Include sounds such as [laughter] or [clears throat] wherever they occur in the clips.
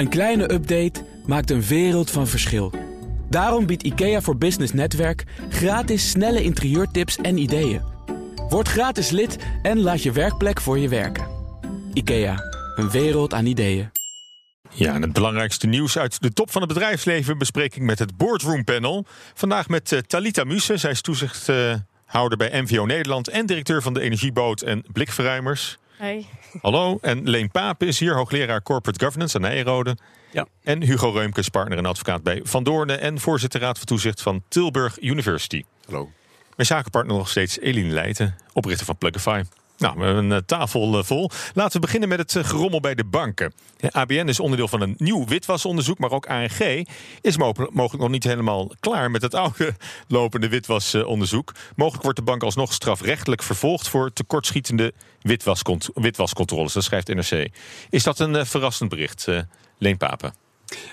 Een kleine update maakt een wereld van verschil. Daarom biedt IKEA voor Business Netwerk gratis snelle interieurtips en ideeën. Word gratis lid en laat je werkplek voor je werken. IKEA, een wereld aan ideeën. Ja, en het belangrijkste nieuws uit de top van het bedrijfsleven bespreking met het Boardroom Panel. Vandaag met uh, Talita Muse. Zij is toezichthouder bij MVO Nederland en directeur van de Energieboot en Blikverruimers. Hey. Hallo, en Leen Pape is hier, hoogleraar Corporate Governance aan Nijrode. Ja. En Hugo Reumkes, partner en advocaat bij Van Doornen en voorzitter Raad van Toezicht van Tilburg University. Hallo. Mijn zakenpartner nog steeds Eline Leijten, oprichter van Plugify. Nou, we hebben een uh, tafel uh, vol. Laten we beginnen met het uh, gerommel bij de banken. ABN is onderdeel van een nieuw witwasonderzoek, maar ook ANG is mogelijk, nog niet helemaal klaar met het [laughs] oude lopende witwasonderzoek. Mogelijk wordt de bank alsnog strafrechtelijk vervolgd voor tekortschietende witwaskont witwascontroles. Dat schrijft NRC. Is dat een verrassend bericht, Leen Papen?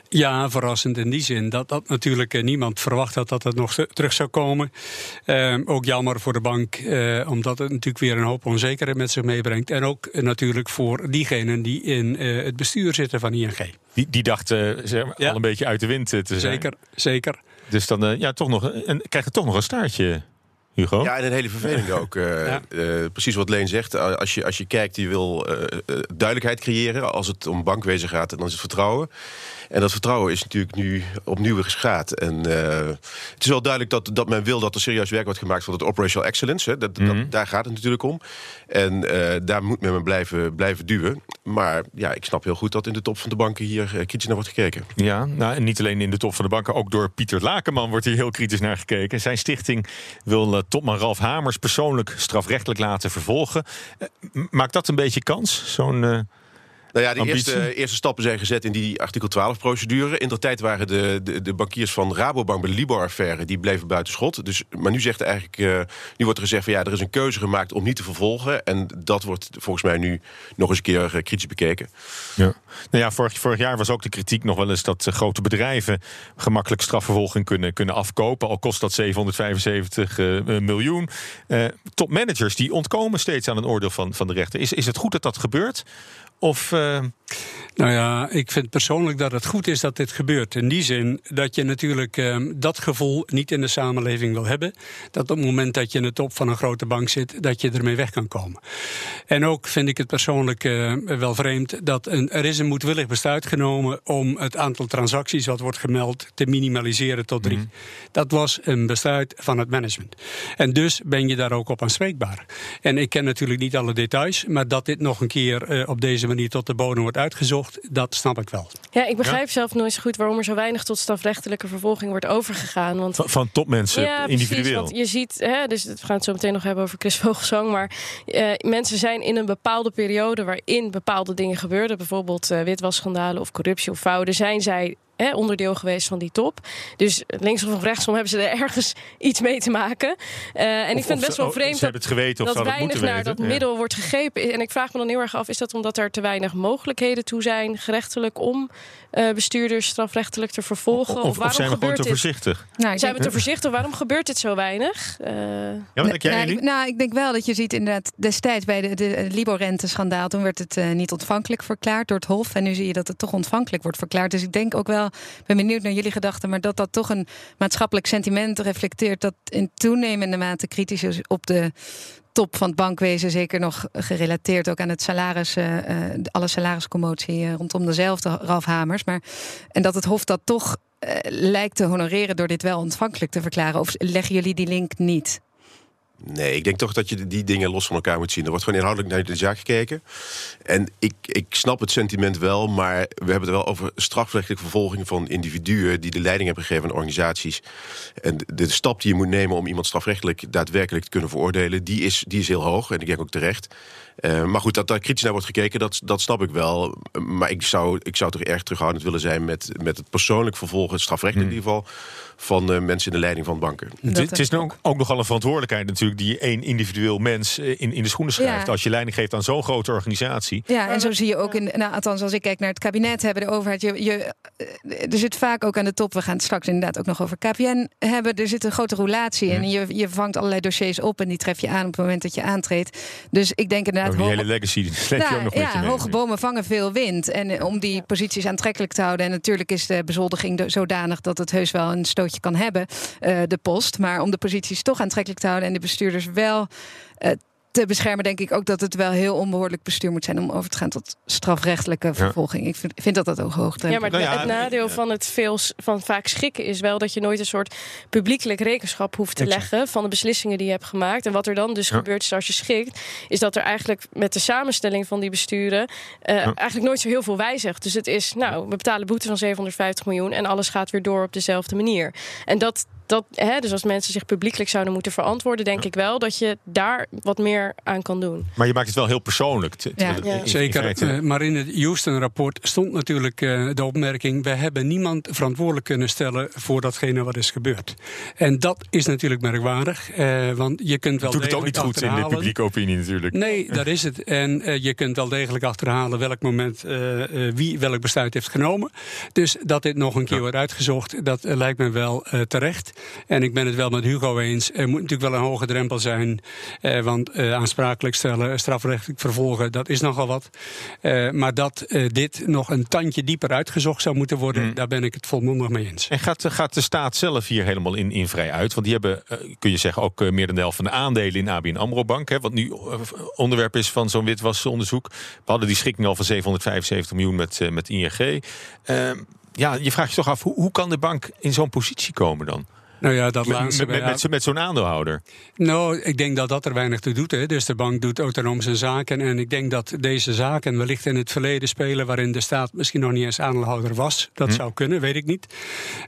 Ja, verrassend in die zin dat, dat natuurlijk uh, niemand verwacht had dat het nog terug zou komen. Uh, ook jammer voor de bank, uh, omdat het natuurlijk weer een hoop onzekerheid met zich meebrengt. En ook natuurlijk voor diegenen die in het bestuur zitten van ING. Die, die dachten zeg maar, ja. al een beetje uit de wind te zijn. Zeker, zeker. Dus dan ja, toch nog een, krijg je toch nog een staartje. Hugo? Ja, en een hele vervelende ook. Uh, [laughs] ja. uh, precies wat Leen zegt. Als je, als je kijkt, je wil uh, duidelijkheid creëren. Als het om bankwezen gaat, dan is het vertrouwen. En dat vertrouwen is natuurlijk nu opnieuw geschaad. En het is wel duidelijk dat, dat men wil dat er serieus werk wordt gemaakt van het operational excellence. Hè. Dat, mm -hmm. dat, daar gaat het natuurlijk om. En daar moet men blijven, blijven duwen. Maar ja, ik snap heel goed dat in de top van de banken hier kritisch naar wordt gekeken. Ja, nou, en niet alleen in de top van de banken. Ook door Pieter Lakenman wordt hier heel kritisch naar gekeken. Zijn stichting wil topman Ralf Hamers persoonlijk strafrechtelijk laten vervolgen. Maakt dat een beetje kans, zo'n... Nou ja, de eerste, eerste, stappen zijn gezet in die artikel 12-procedure. In de tijd waren de, de, de, bankiers van Rabobank bij de Libor-affaire... die bleven buiten schot. Dus, maar nu, zegt eigenlijk, uh, nu wordt er gezegd van ja, er is een keuze gemaakt om niet te vervolgen. En dat wordt volgens mij nu nog eens een keer uh, kritisch bekeken. Ja. Nou ja, vorig, vorig, jaar was ook de kritiek nog wel eens... dat uh, grote bedrijven gemakkelijk strafvervolging kunnen, kunnen afkopen. Al kost dat 775 miljoen. topmanagers die ontkomen steeds aan een oordeel van, van de rechter. Is, is het goed dat dat gebeurt? Of. Uh... Nou ja, ik vind persoonlijk dat het goed is dat dit gebeurt. In die zin dat je natuurlijk uh, dat gevoel niet in de samenleving wil hebben. Dat op het moment dat je in de top van een grote bank zit, dat je ermee weg kan komen. En ook vind ik het persoonlijk uh, wel vreemd dat een, er is een moedwillig besluit genomen om het aantal transacties wat wordt gemeld te minimaliseren tot drie. Mm. Dat was een besluit van het management. En dus ben je daar ook op aanspreekbaar. En ik ken natuurlijk niet alle details, maar dat dit nog een keer uh, op deze manier tot de bodem wordt uitgezocht, dat snap ik wel. Ja, ik begrijp ja? zelf nooit zo goed waarom er zo weinig tot strafrechtelijke vervolging wordt overgegaan. Want, van, van topmensen, ja, individueel. Precies, want je ziet, hè, dus we gaan het zo meteen nog hebben over Chris Vogelsang, maar uh, mensen zijn in een bepaalde periode waarin bepaalde dingen gebeurden, bijvoorbeeld uh, witwasschandalen of corruptie of fraude, zijn zij Hè, onderdeel geweest van die top. Dus linksom of rechtsom hebben ze er ergens iets mee te maken. Uh, en of, ik vind het best wel vreemd dat, het geweten of dat weinig dat naar weten. dat middel ja. wordt gegrepen. En ik vraag me dan heel erg af: is dat omdat er te weinig mogelijkheden toe zijn, gerechtelijk, om uh, bestuurders strafrechtelijk te vervolgen? Of, of, of waarom zijn we gewoon te dit? voorzichtig? Nou, zijn we te voorzichtig? Waarom gebeurt dit zo weinig? Uh, ja, wat denk jij, nou, ik, nou, ik denk wel dat je ziet inderdaad destijds bij de, de Libor-renteschandaal... toen werd het uh, niet ontvankelijk verklaard door het Hof. En nu zie je dat het toch ontvankelijk wordt verklaard. Dus ik denk ook wel, ben benieuwd naar jullie gedachten... maar dat dat toch een maatschappelijk sentiment reflecteert... dat in toenemende mate kritisch is op de top van het bankwezen, zeker nog gerelateerd ook aan het salaris, uh, alle salariscommotie uh, rondom dezelfde Ralf Hamers. Maar, en dat het Hof dat toch lijkt te honoreren door dit wel ontvankelijk te verklaren. Of leggen jullie die link niet? Nee, ik denk toch dat je die dingen los van elkaar moet zien. Er wordt gewoon inhoudelijk naar de zaak gekeken. En ik, ik snap het sentiment wel, maar we hebben het wel over strafrechtelijke vervolging van individuen die de leiding hebben gegeven aan organisaties. En de, de stap die je moet nemen om iemand strafrechtelijk daadwerkelijk te kunnen veroordelen, die is, die is heel hoog. En ik denk ook terecht. Uh, maar goed, dat daar kritisch naar wordt gekeken, dat, dat snap ik wel. Maar ik zou, ik zou toch erg terughoudend willen zijn met, met het persoonlijk vervolgen, het strafrechtelijk hmm. in ieder geval, van uh, mensen in de leiding van banken. Het is nu ook, ook nogal een verantwoordelijkheid natuurlijk natuurlijk die één individueel mens in, in de schoenen schrijft. Ja. Als je leiding geeft aan zo'n grote organisatie. Ja, en zo zie je ook in, nou, althans als ik kijk naar het kabinet, hebben de overheid, je, je, eh, er zit vaak ook aan de top, we gaan het straks inderdaad ook nog over KPN hebben, er zit een grote roulatie en je, je vangt allerlei dossiers op en die tref je aan op het moment dat je aantreedt. Dus ik denk inderdaad... Oh, die hoge- hele legacy die sleep je Nou, ook nog ja, mee. hoge bomen vangen veel wind. En eh, om die posities aantrekkelijk te houden. En natuurlijk is de bezoldiging zodanig dat het heus wel een stootje kan hebben, eh, de post. Maar om de posities toch aantrekkelijk te houden en de bestuurders wel eh, te beschermen, denk ik ook dat het wel heel onbehoorlijk bestuur moet zijn om over te gaan tot strafrechtelijke vervolging. Ik vind, vind dat dat ook hoog Ja, maar Nou ja, het nadeel van het veel van vaak schikken is wel dat je nooit een soort publiekelijk rekenschap hoeft te Exact. leggen van de beslissingen die je hebt gemaakt. En wat er dan dus Ja. gebeurt is als je schikt, is dat er eigenlijk met de samenstelling van die besturen eh, eigenlijk nooit zo heel veel wijzigt. Dus het is, nou, we betalen boete van 750 miljoen en alles gaat weer door op dezelfde manier. En dat. Dat, hè, dus als mensen zich publiekelijk zouden moeten verantwoorden, denk ik wel dat je daar wat meer aan kan doen. Maar je maakt het wel heel persoonlijk. te- Ja. te- Ja. in- in Zeker, feite. eh, maar in het Houston-rapport stond natuurlijk eh, de opmerking: wij hebben niemand verantwoordelijk kunnen stellen voor datgene wat is gebeurd. En dat is natuurlijk merkwaardig, eh, want je kunt wel doet het ook niet goed in de publieke opinie natuurlijk. Nee, dat is het. En eh, je kunt wel degelijk achterhalen welk moment eh, eh, wie welk besluit heeft genomen. Dus dat dit nog een keer wordt uitgezocht, dat eh, lijkt me wel eh, terecht. En ik ben het wel met Hugo eens. Er moet natuurlijk wel een hoge drempel zijn. eh, want eh, aansprakelijk stellen, strafrechtelijk vervolgen, dat is nogal wat. Eh, maar dat eh, dit nog een tandje dieper uitgezocht zou moeten worden, Mm. daar ben ik het volmondig mee eens. En gaat, gaat de staat zelf hier helemaal in, in vrij uit? Want die hebben, eh, kun je zeggen, ook eh, meer dan de helft van de aandelen in ABN AMRO Bank. Hè, wat nu onderwerp is van zo'n witwasonderzoek. We hadden die schikking al van 775 miljoen met, met ING. Eh, ja, je vraagt je toch af, hoe, hoe kan de bank in zo'n positie komen dan? Nou ja, dat Met, laatste. met, met, zo'n aandeelhouder. Nou, ik denk dat dat er weinig toe doet. Hè. Dus de bank doet autonoom zijn zaken. En ik denk dat deze zaken wellicht in het verleden spelen... waarin de staat misschien nog niet eens aandeelhouder was. Dat zou kunnen, weet ik niet.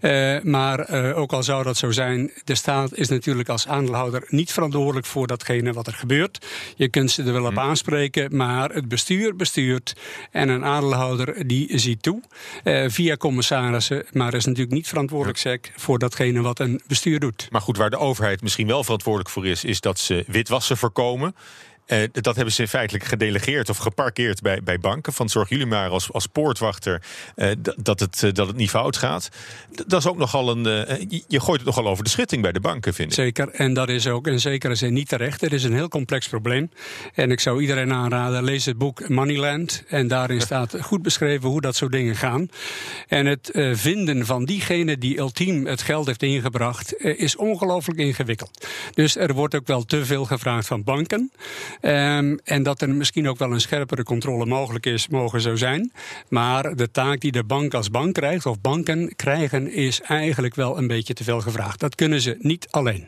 Eh, maar eh, ook al zou dat zo zijn... de staat is natuurlijk als aandeelhouder niet verantwoordelijk... voor datgene wat er gebeurt. Je kunt ze er wel op aanspreken, maar het bestuur bestuurt... en een aandeelhouder die ziet toe eh, via commissarissen... maar is natuurlijk niet verantwoordelijk zeg, voor datgene wat een bestuur doet. Maar goed, waar de overheid misschien wel verantwoordelijk voor is, is dat ze witwassen voorkomen. Eh, dat hebben ze feitelijk gedelegeerd of geparkeerd bij, bij banken. Van zorg jullie maar als, als poortwachter eh, dat, het, eh, dat het niet fout gaat. D- dat is ook nogal een. je- je gooit het nogal over de schutting bij de banken, vind ik. Zeker, en dat is ook in zekere zin niet terecht. Het is een heel complex probleem. En ik zou iedereen aanraden, lees het boek Moneyland. En daarin [laughs] staat goed beschreven hoe dat soort dingen gaan. En het vinden van diegene die ultiem het geld heeft ingebracht... is ongelooflijk ingewikkeld. Dus er wordt ook wel te veel gevraagd van banken. Ehm, en dat er misschien ook wel een scherpere controle mogelijk is, mogen zo zijn. Maar de taak die de bank als bank krijgt, of banken krijgen... is eigenlijk wel een beetje te veel gevraagd. Dat kunnen ze niet alleen.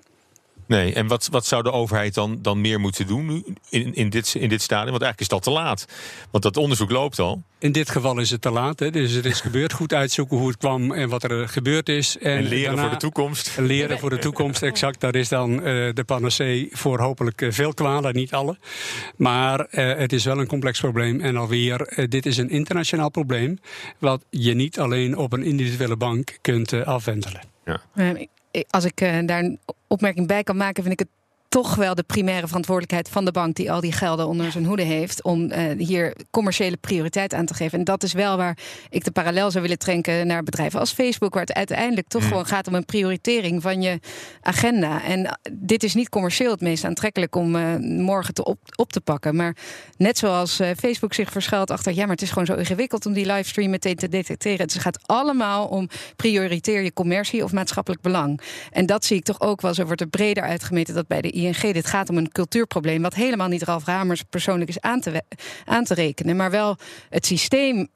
Nee, en wat, wat zou de overheid dan, dan meer moeten doen nu in, in, dit, in dit stadium? Want eigenlijk is dat te laat. Want dat onderzoek loopt al. In dit geval is het te laat. Hè. Dus het is gebeurd. Goed uitzoeken hoe het kwam en wat er gebeurd is. En, En leren daarna voor de toekomst. Leren voor de toekomst, exact. Dat is dan eh, de panacee voor hopelijk eh, veel kwalen, niet alle. Maar eh, het is wel een complex probleem. En alweer, dit is een internationaal probleem. Wat je niet alleen op een individuele bank kunt eh, afwendelen. Als ik eh, daar een opmerking bij kan maken, vind ik het toch wel de primaire verantwoordelijkheid van de bank die al die gelden onder zijn hoede heeft om eh, hier commerciële prioriteit aan te geven. En dat is wel waar ik de parallel zou willen trekken naar bedrijven als Facebook, waar het uiteindelijk toch gewoon gaat om een prioritering van je agenda. En eh, dit is niet commercieel het meest aantrekkelijk om eh, morgen te op, op te pakken. Maar net zoals Facebook zich verschuilt achter, ja, maar het is gewoon zo ingewikkeld om die livestream meteen te detecteren. Dus het gaat allemaal om prioriteer je commercie of maatschappelijk belang. En dat zie ik toch ook wel. Zo wordt er breder uitgemeten dat bij de ING dit gaat om een cultuurprobleem. Wat helemaal niet Ralf Ramers persoonlijk is aan te, aan te rekenen. Maar wel het systeem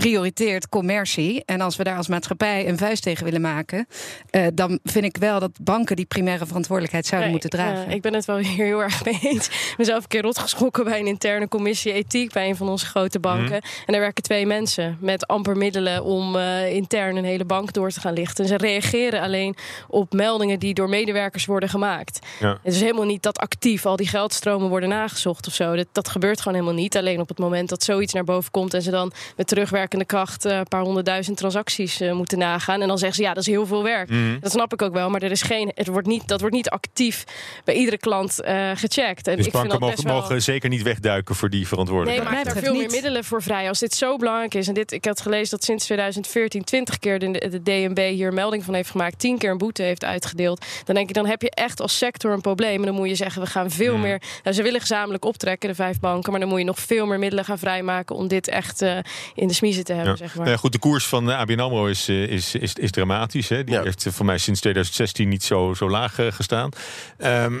prioriteert commercie. En als we daar als maatschappij een vuist tegen willen maken, eh, dan vind ik wel dat banken die primaire verantwoordelijkheid zouden Nee, moeten dragen. ja, ik ben het wel hier [laughs] heel erg mee eens. Ik ben zelf een keer rotgeschrokken bij een interne commissie ethiek bij een van onze grote banken. En daar werken twee mensen met amper middelen om eh, intern een hele bank door te gaan lichten. En ze reageren alleen op meldingen die door medewerkers worden gemaakt. Ja. Het is helemaal niet dat actief al die geldstromen worden nagezocht of zo. Dat, dat gebeurt gewoon helemaal niet. Alleen op het moment dat zoiets naar boven komt en ze dan met terugwerkende terugwerkende kracht een paar honderdduizend transacties moeten nagaan. En dan zeggen ze ja, dat is heel veel werk. Mhm. Dat snap ik ook wel, maar er is geen, het wordt niet, dat wordt niet actief bij iedere klant gecheckt. En dus ik banken vind dat mogen, best wel... mogen zeker niet wegduiken voor die Nee, verantwoordelijkheid. maar mij er veel meer middelen voor vrij. Als dit zo belangrijk is. En dit, ik had gelezen dat sinds 2014 20 keer de, de DNB hier melding van heeft gemaakt. 10 keer een boete heeft uitgedeeld. Dan denk ik, dan heb je echt als sector een probleem. En dan moet je zeggen, we gaan veel Hmm. meer. Nou, ze willen gezamenlijk optrekken, de vijf banken. Maar dan moet je nog veel meer middelen gaan vrijmaken om dit echt eh, in de te hebben. Ja. Zeg Nou maar. ja, goed, de koers van de ABN AMRO is, eh, is, is, is dramatisch. Hè? Die Ja. heeft eh, voor mij sinds 2016 niet zo, zo laag eh, gestaan. Ehm,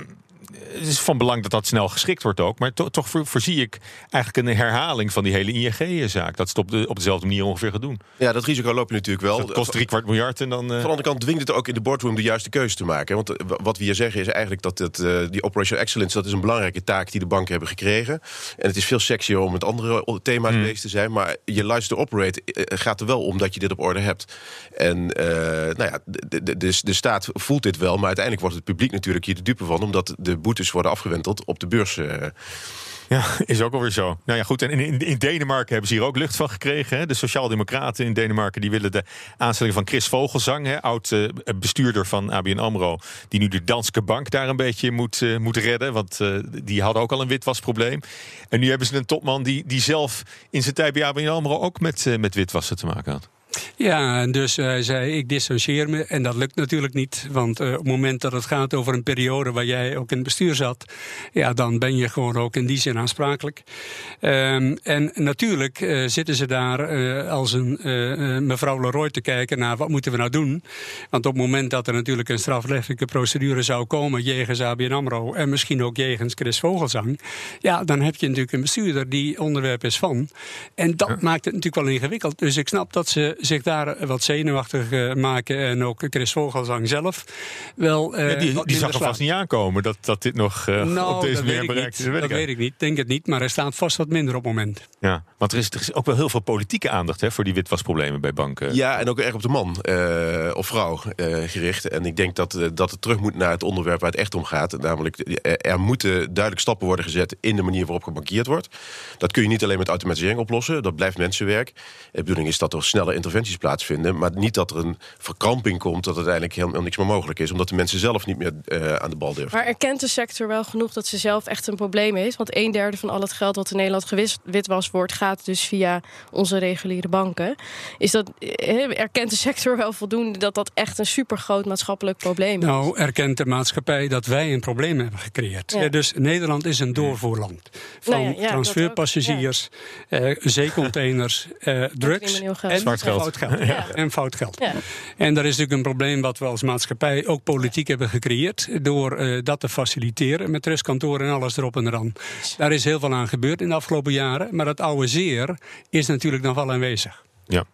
het is van belang dat dat snel geschikt wordt ook. Maar to- toch voor- voorzie ik eigenlijk een herhaling van die hele ING-zaak. Dat ze het op, de, op dezelfde manier ongeveer gaan doen. Ja, dat risico loop je natuurlijk wel. Dat kost drie kwart miljard en dan... eh, Van de andere kant dwingt het ook in de boardroom de juiste keuze te maken. Want eh, wat we hier zeggen is eigenlijk dat het, eh, die operational excellence... dat is een belangrijke taak die de banken hebben gekregen. En het is veel sexier om met andere thema's Hmm. bezig te zijn. Maar je luister operate eh, gaat er wel om dat je dit op orde hebt. En eh, nou ja, de, de, de, de staat voelt dit wel. Maar uiteindelijk wordt het publiek natuurlijk hier de dupe van... omdat de boetes worden afgewenteld op de beurs. eh. Ja, [laughs] is ook alweer zo. Nou ja, goed. En in, in Denemarken hebben ze hier ook lucht van gekregen. Hè. De Sociaaldemocraten in Denemarken die willen de aanstelling van Chris Vogelsang, hè, oud eh, bestuurder van ABN Amro, die nu de Danske Bank daar een beetje moet, eh, moet redden. Want die hadden ook al een witwasprobleem. En nu hebben ze een topman die, die zelf in zijn tijd bij ABN Amro ook met, met witwassen te maken had. Ja, en dus hij zei ik distancieer me. En dat lukt natuurlijk niet. Want eh, op het moment dat het gaat over een periode waar jij ook in het bestuur zat, ja, dan ben je gewoon ook in die zin aansprakelijk. Ehm, en natuurlijk eh, zitten ze daar eh, als een eh, eh, mevrouw Leroy te kijken naar wat moeten we nou doen. Want op het moment dat er natuurlijk een strafrechtelijke procedure zou komen jegens ABN AMRO en misschien ook jegens Chris Vogelsang, ja, dan heb je natuurlijk een bestuurder die onderwerp is van. En dat maakt het natuurlijk wel ingewikkeld. Dus ik snap dat ze zich daar wat zenuwachtig eh, maken en ook Chris Vogelsang zelf wel. eh, Ja, die die zag er vast niet aankomen dat, dat dit nog eh, Nou, op deze dat manier weet ik bereikt niet. is. Dat ik weet ik niet. Denk het niet, maar er staat vast wat minder op het moment. Ja, want er is, er is ook wel heel veel politieke aandacht hè, voor die witwasproblemen bij banken. Ja, en ook erg op de man eh, of vrouw eh, gericht. En ik denk dat, dat het terug moet naar het onderwerp waar het echt om gaat. Namelijk, er moeten duidelijk stappen worden gezet in de manier waarop gebankierd wordt. Dat kun je niet alleen met automatisering oplossen. Dat blijft mensenwerk. De bedoeling is dat er snelle interventies plaatsvinden. Maar niet dat er een verkramping komt dat uiteindelijk helemaal niks meer mogelijk is. Omdat de mensen zelf niet meer eh, aan de bal durven. Maar erkent de sector wel genoeg dat ze zelf echt een probleem is? Want een derde van al het geld wat in Nederland gewis- witwas wordt, gaat dus via onze reguliere banken. Is dat, eh, erkent de sector wel voldoende dat dat echt een supergroot maatschappelijk probleem is? Nou, erkent de maatschappij dat wij een probleem hebben gecreëerd. Ja. Eh, Dus Nederland is een doorvoerland van Nou ja, ja, dat transferpassagiers, eh, zeecontainers, eh, drugs geld. en Zwart geld. fout geld. [laughs] Ja. En fout geld. Ja. En daar is natuurlijk een probleem wat we als maatschappij ook politiek hebben gecreëerd. Door eh, dat te faciliteren met rustkantoren en alles erop en eraan. Daar is heel veel aan gebeurd in de afgelopen jaren. Maar dat oude zeer is natuurlijk nog wel aanwezig. Ja.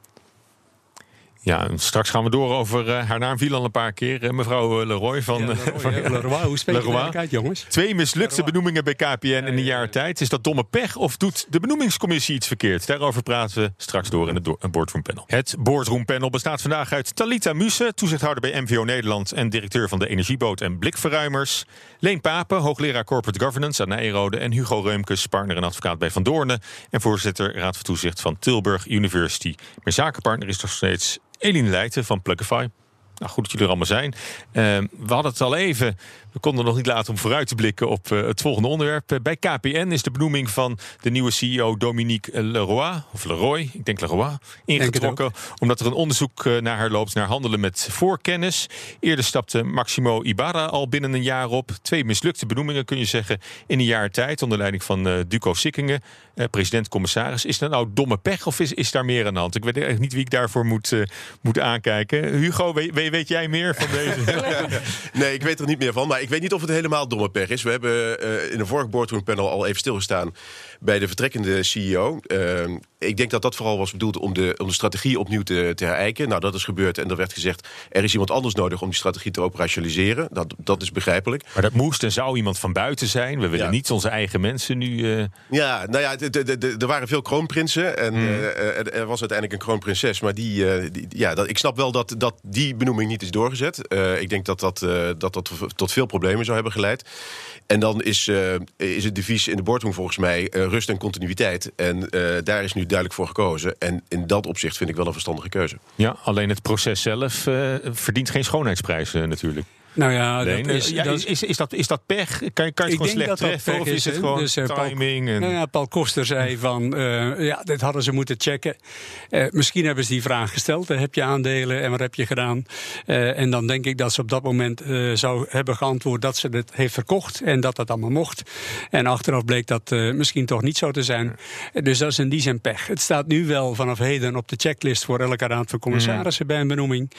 Ja, en straks gaan we door over eh, haar naam viel al een paar keer. eh, mevrouw eh, Leroy van, Ja, Leroy, van- [laughs] Leroy, hoe spreek je Leroy. uit, jongens? Twee mislukte benoemingen bij KPN in een jaar tijd. Is dat domme pech of doet de benoemingscommissie iets verkeerd? Daarover praten we straks door in het do- een boardroom panel. Het boardroom panel bestaat vandaag uit Talita Muse, toezichthouder bij MVO Nederland en directeur van de Energieboot en Blikverruimers. Leen Papen, hoogleraar Corporate Governance aan Nijrode. En Hugo Reumkes, partner en advocaat bij Van Doornen. En voorzitter Raad van Toezicht van Tilburg University. Mijn zakenpartner is nog steeds Eline Leijten van Plugify. Nou, goed dat jullie er allemaal zijn. Eh, we hadden het al even. We konden nog niet laten om vooruit te blikken op eh, het volgende onderwerp. Eh, bij KPN is de benoeming van de nieuwe CEO Dominique Leroy, of Leroy, ik denk Leroy, ingetrokken. Omdat er een onderzoek eh, naar haar loopt naar handelen met voorkennis. Eerder stapte Maximo Ibarra al binnen een jaar op. Twee mislukte benoemingen kun je zeggen in een jaar tijd. Onder leiding van Duco Sikkingen, president-commissaris. Is dat nou domme pech of is, is daar meer aan de hand? Ik weet eigenlijk niet wie ik daarvoor moet, moet aankijken. Hugo, weet, weet, weet jij meer van deze? [laughs] Nee, ik weet er niet meer van. Maar ik weet niet of het helemaal domme pech is. We hebben eh, in een vorig boardroom panel al even stilgestaan bij de vertrekkende CEO. Eh, ik denk dat dat vooral was bedoeld om de, om de strategie opnieuw te, te herijken. Nou, dat is gebeurd en er werd gezegd... er is iemand anders nodig om die strategie te operationaliseren. Dat, dat is begrijpelijk. Maar dat moest en zou iemand van buiten zijn. We willen Ja. niet onze eigen mensen nu. eh, Ja, nou ja, er waren veel kroonprinsen. En Hmm. eh, er, er was uiteindelijk een kroonprinses. Maar die, eh, die- ja, dat, ik snap wel dat, dat die benoeming benoeming niet is doorgezet. Uh, ik denk dat dat, uh, dat dat tot veel problemen zou hebben geleid. En dan is, uh, is het devies in de boardroom volgens mij rust en continuïteit. En daar is nu duidelijk voor gekozen. En in dat opzicht vind ik wel een verstandige keuze. Ja, alleen het proces zelf verdient geen schoonheidsprijs natuurlijk. Nou ja, dat is, ja, dat, is, is, dat, is dat pech? Kan, kan je het gewoon slecht treffen? Of is het gewoon dus, uh, timing? Paul, en... nou ja, Paul Koster zei van, uh, ja, dit hadden ze moeten checken. Uh, misschien hebben ze die vraag gesteld. Heb je aandelen en wat heb je gedaan? en dan denk ik dat ze op dat moment zou hebben geantwoord dat ze het heeft verkocht. En dat dat allemaal mocht. En achteraf bleek dat misschien toch niet zo te zijn. Dus dat is in die zin pech. Het staat nu wel vanaf heden op de checklist voor elke raad van commissarissen mm. bij een benoeming.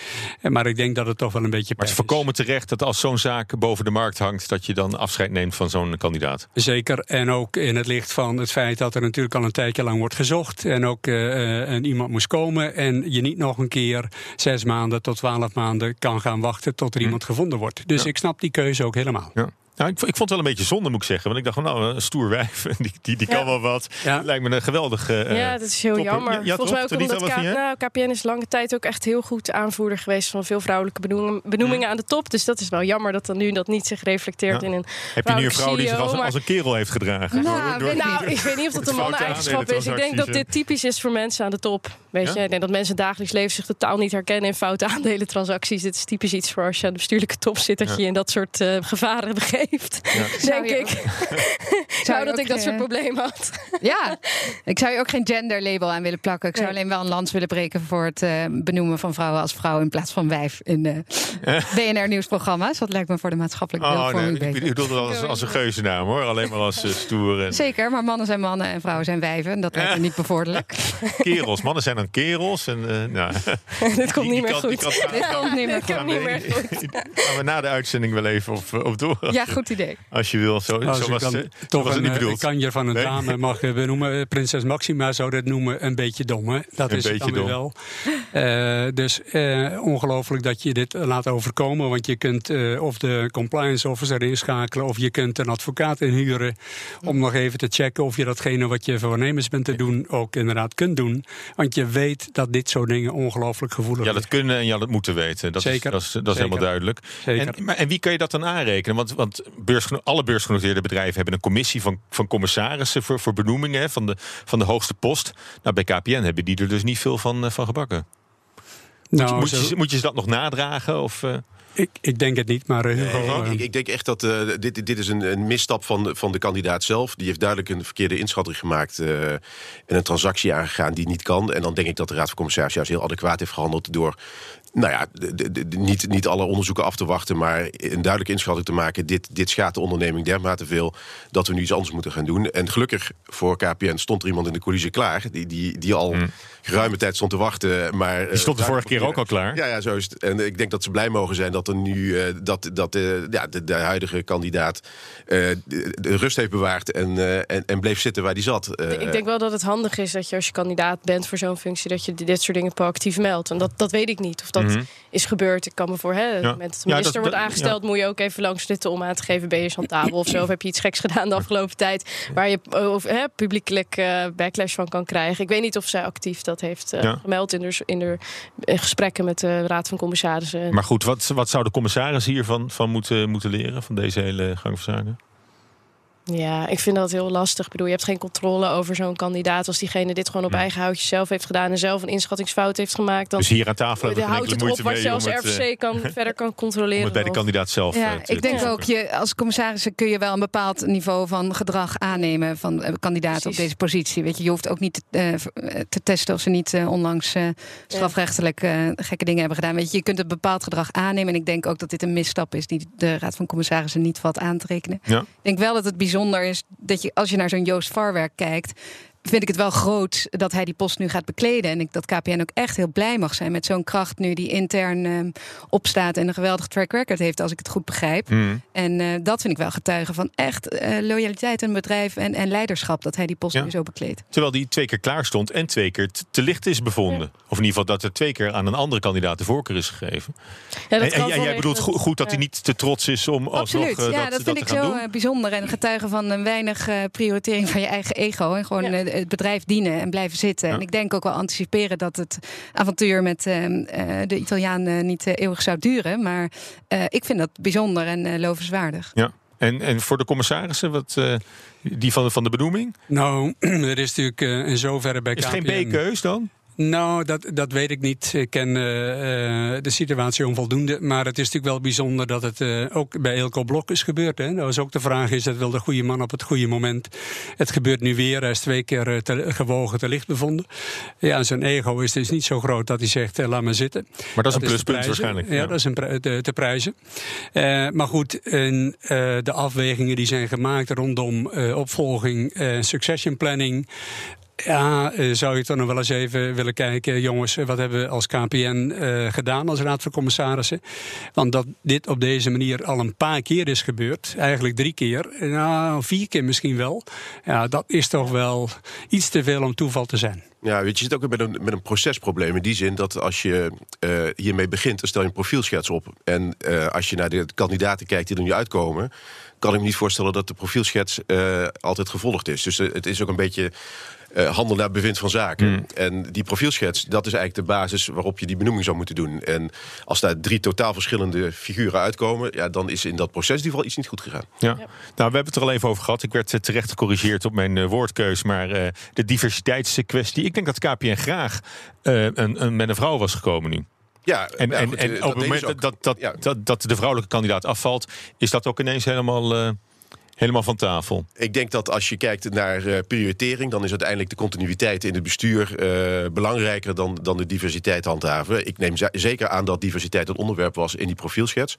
Maar ik denk dat het toch wel een beetje pech maar is. voorkomen terecht dat als zo'n zaak boven de markt hangt, dat je dan afscheid neemt van zo'n kandidaat. Zeker. En ook in het licht van het feit dat er natuurlijk al een tijdje lang wordt gezocht. En ook uh, en iemand moest komen. En je niet nog een keer zes maanden tot twaalf maanden kan gaan wachten tot er hm. iemand gevonden wordt. Dus ik snap die keuze ook helemaal. Ja. Nou, ik, ik, vond het wel een beetje zonde, moet ik zeggen. Want ik dacht van, nou, een stoer wijf, [laughs] die, die, die kan wel wat. Ja. Lijkt me een geweldige uh, Ja, dat is heel jammer. Volgens mij ook omdat K nou, KPN is lange tijd ook echt heel goed aanvoerder geweest... van veel vrouwelijke benoemingen, benoemingen aan de top. Dus dat is wel jammer dat dan nu dat niet zich reflecteert in een Heb je nu een vrouw die zich als, als, een kerel heeft gedragen? Nou, door, nou ik weet niet of dat een mannen-eigenschap is. Ik denk dat dit typisch is voor mensen aan de top. Weet je, ik denk dat mensen dagelijks leven zich totaal niet herkennen... in foute aandelentransacties. Dit is typisch iets voor als je aan de bestuurlijke top zit... dat je in dat soort uh, gevaren begeeft denk ik. [laughs] zou dat ik dat soort eh, problemen had. ja, ik zou je ook geen genderlabel aan willen plakken. Ik zou alleen wel een lans willen breken voor het uh, benoemen van vrouwen als vrouw in plaats van wijf in de [laughs] BNR nieuwsprogramma's. Dat lijkt me voor de maatschappelijke oh, beeldvorming nee, Ik bedoel het als, als een geuzennaam hoor, alleen maar als uh, stoer. En... Zeker, maar mannen zijn mannen en vrouwen zijn wijven. Dat lijkt me niet bevorderlijk. [laughs] kerels, mannen zijn dan kerels. En, uh, nou, Dit komt niet meer goed. Dit komt niet meer goed. Niet meer goed. Gaan we na de uitzending wel even op, op door. Ja, goed idee. Als je wil. Zo, zo was, kan, toch was het niet eh, bedoeld. Kan je van een dame mag benoemen. Eh, prinses Maxima zou dat noemen een beetje dom. Hè? Dat een is beetje het dan wel. Uh, dus uh, ongelooflijk dat je dit laat overkomen. Want je kunt uh, of de compliance officer inschakelen... of je kunt een advocaat inhuren... om nog even te checken of je datgene wat je voornemens bent te doen... ook inderdaad kunt doen. Want je weet dat dit soort dingen ongelooflijk gevoelig zijn. Ja, dat kunnen en ja, dat moeten weten. Dat Zeker. Is, dat is, dat is helemaal duidelijk. Zeker. En, maar, en wie kan je dat dan aanrekenen? Want, want beursgeno alle beursgenoteerde bedrijven hebben een commissie van, van commissarissen voor, voor benoemingen van de, van de hoogste post. Nou, bij KPN hebben die er dus niet veel van, uh, van gebakken. Moet, nou, je, moet, je, moet, je, dat nog nadragen? Of, uh... Ik, ik, denk het niet, maar uh, nee, ik, ik, denk echt dat uh, dit, dit is een, een, misstap van, van de kandidaat zelf. Die heeft duidelijk een verkeerde inschatting gemaakt uh, en een transactie aangegaan die niet kan. En dan denk ik dat de Raad van Commissarissen juist heel adequaat heeft gehandeld door nou ja, de, de, niet, niet alle onderzoeken af te wachten, maar een duidelijke inschatting te maken. Dit, dit schaadt de onderneming dermate veel dat we nu iets anders moeten gaan doen. En gelukkig voor KPN stond er iemand in de coulissen klaar, die, die, die al hmm. geruime tijd stond te wachten. Maar, die stond de vorige keer ook al klaar. Ja, ja, zo is het. En ik denk dat ze blij mogen zijn dat er nu uh, dat, dat uh, ja, de, de, huidige kandidaat uh, de, de, rust heeft bewaard en, en, en, bleef zitten waar hij zat. ik denk wel dat het handig is dat je als je kandidaat bent voor zo'n functie, dat je dit soort dingen proactief meldt. En dat, dat weet ik niet. Of dat Mhm. is gebeurd. Ik kan me voor, hè, ja. met de minister wordt aangesteld, moet je ook even langs zitten om aan te geven: ben je chantabel of zo? Of heb je iets geks gedaan de afgelopen tijd waar je of, hè, publiekelijk uh, backlash van kan krijgen? Ik weet niet of zij actief dat heeft uh, gemeld in de, in de gesprekken met de Raad van Commissarissen. Maar goed, wat, wat zou de commissaris hiervan van moeten, moeten leren van deze hele gang van zaken? Ja, ik vind dat heel lastig. Ik bedoel, je hebt geen controle over zo'n kandidaat als diegene dit gewoon op eigen houtje zelf heeft gedaan en zelf een inschattingsfout heeft gemaakt. Dan dus hier aan tafel hebben we houdt het op wat zelfs RFC uh, kan, verder kan controleren. Om het bij de kandidaat zelf ja, te, Ik denk ook, je, als commissaris kun je wel een bepaald niveau van gedrag aannemen van uh, kandidaten op deze positie. Weet je, je hoeft ook niet uh, te testen of ze niet onlangs strafrechtelijk gekke dingen hebben gedaan. Weet je, je kunt een bepaald gedrag aannemen. En ik denk ook dat dit een misstap is die de Raad van Commissarissen niet valt aan te rekenen. Ja. Ik denk wel dat het bijzonder bijzonder is dat je, als je naar zo'n Joost Varwerk kijkt, vind ik het wel groot dat hij die post nu gaat bekleden. En ik, dat KPN ook echt heel blij mag zijn met zo'n kracht nu die intern uh, opstaat en een geweldig track record heeft, als ik het goed begrijp. Mm. En uh, dat vind ik wel getuigen van echt uh, loyaliteit het bedrijf en, en leiderschap dat hij die post ja. nu zo bekleedt. Terwijl die twee keer klaar stond en twee keer te licht is bevonden. Ja. Of in ieder geval dat er twee keer aan een andere kandidaat de voorkeur is gegeven. Ja, en, en, en jij bedoelt goed, goed dat hij niet te trots is om Absoluut. alsnog ja, dat, dat vind dat ik zo doen? bijzonder en getuigen van een weinig prioritering van je eigen ego en gewoon het bedrijf dienen en blijven zitten. En ik denk ook wel anticiperen dat het avontuur met ehm, de Italiaan niet eeuwig zou duren. Maar ik vind dat bijzonder en lovenswaardig. Ja. En, en voor de commissarissen, wat, die van, van de benoeming? Nou, [clears throat] er is natuurlijk in zoverre bij Is het geen B-keus dan? Nou, dat, dat weet ik niet. Ik ken uh, de situatie onvoldoende. Maar het is natuurlijk wel bijzonder dat het uh, ook bij Elko Blok is gebeurd. Hè? Dat was ook de vraag: is dat wel de goede man op het goede moment? Het gebeurt nu weer. Hij is twee keer te, gewogen te licht bevonden. Ja, zijn ego is dus niet zo groot dat hij zegt: laat me zitten. Maar dat is een pluspunt waarschijnlijk. Ja, dat is een te, te prijzen. maar goed, de afwegingen die zijn gemaakt rondom opvolging, succession planning. Ja, eh, zou je toch nog wel eens even willen kijken, jongens, wat hebben we als KPN eh, gedaan als Raad van Commissarissen? Want dat dit op deze manier al een paar keer is gebeurd, eigenlijk drie keer, nou vier keer misschien wel, ja, dat is toch wel iets te veel om toeval te zijn. Ja, weet je, zit ook met een, met een procesprobleem. In die zin dat als je uh, hiermee begint, dan stel je een profielschets op. En als je naar de kandidaten kijkt die er nu uitkomen, kan ik me niet voorstellen dat de profielschets altijd gevolgd is. Dus het is ook een beetje uh, handel naar bevind van zaken. Hmm. En die profielschets, dat is eigenlijk de basis waarop je die benoeming zou moeten doen. En als daar drie totaal verschillende figuren uitkomen, ja, dan is in dat proces in ieder geval iets niet goed gegaan. Ja. Nou, we hebben het er al even over gehad. Ik werd eh, terecht gecorrigeerd op mijn uh, woordkeus. Maar uh, de diversiteitskwestie. Ik denk dat KPN graag een, een, met een vrouw was gekomen nu. Ja, en, en, en op het moment dat, dat, dat, dat, de vrouwelijke kandidaat afvalt, is dat ook ineens helemaal helemaal van tafel. Ik denk dat als je kijkt naar uh, prioritering, dan is uiteindelijk de continuïteit in het bestuur uh, belangrijker dan, dan de diversiteit handhaven. Ik neem zeker aan dat diversiteit het onderwerp was in die profielschets.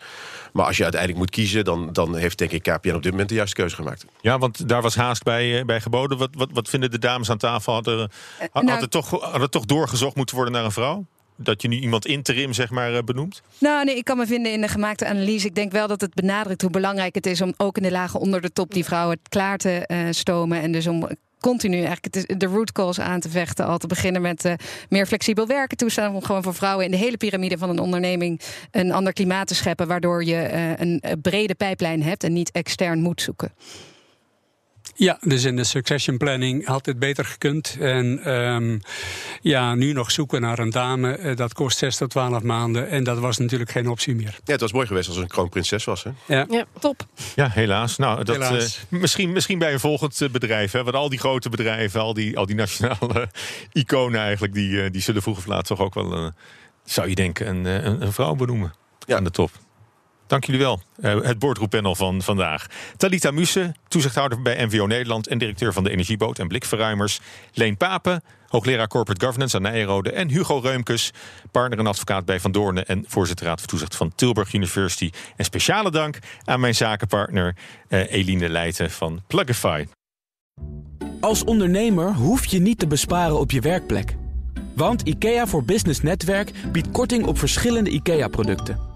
Maar als je uiteindelijk moet kiezen, dan, dan heeft denk ik KPN op dit moment de juiste keuze gemaakt. Ja, want daar was haast bij, uh, bij geboden. Wat, wat, wat vinden de dames aan tafel? Hadden, had, had, nou, het toch, had het toch doorgezocht moeten worden naar een vrouw? Dat je nu iemand interim zeg maar eh, benoemt? Nou, nee, ik kan me vinden in de gemaakte analyse. Ik denk wel dat het benadrukt hoe belangrijk het is om ook in de lagen onder de top die vrouwen klaar te uh, stomen. En dus om continu eigenlijk de root cause aan te vechten. Al te beginnen met uh, meer flexibel werken toestaan. Om gewoon voor vrouwen in de hele piramide van een onderneming een ander klimaat te scheppen. Waardoor je een brede pijplijn hebt en niet extern moet zoeken. Ja, dus in de succession planning had het beter gekund. En um, ja, nu nog zoeken naar een dame, eh, dat kost 6 tot 12 maanden. En dat was natuurlijk geen optie meer. Ja, het was mooi geweest als een kroonprinses was. Hè? Ja. ja, top. Ja, helaas. Nou, dat, helaas. Uh, misschien, misschien bij een volgend eh, bedrijf. Hè, want al die grote bedrijven, al die, al die nationale [laughs] iconen eigenlijk, die, die zullen vroeg of laat toch ook wel, uh, zou je denken, een, een, een vrouw benoemen ja. aan de top. Dank jullie wel. Uh, het boordgroeppanel van vandaag. Talita Musse, toezichthouder bij NVO Nederland... en directeur van de Energieboot en Blikverruimers. Leen Papen, hoogleraar Corporate Governance aan Nijrode... en Hugo Reumkes, partner en advocaat bij Van Doornen... en voorzitter raad van toezicht van Tilburg University. En speciale dank aan mijn zakenpartner uh, Eline Leijten van Plugify. Als ondernemer hoef je niet te besparen op je werkplek. Want IKEA voor Business Netwerk biedt korting op verschillende IKEA-producten...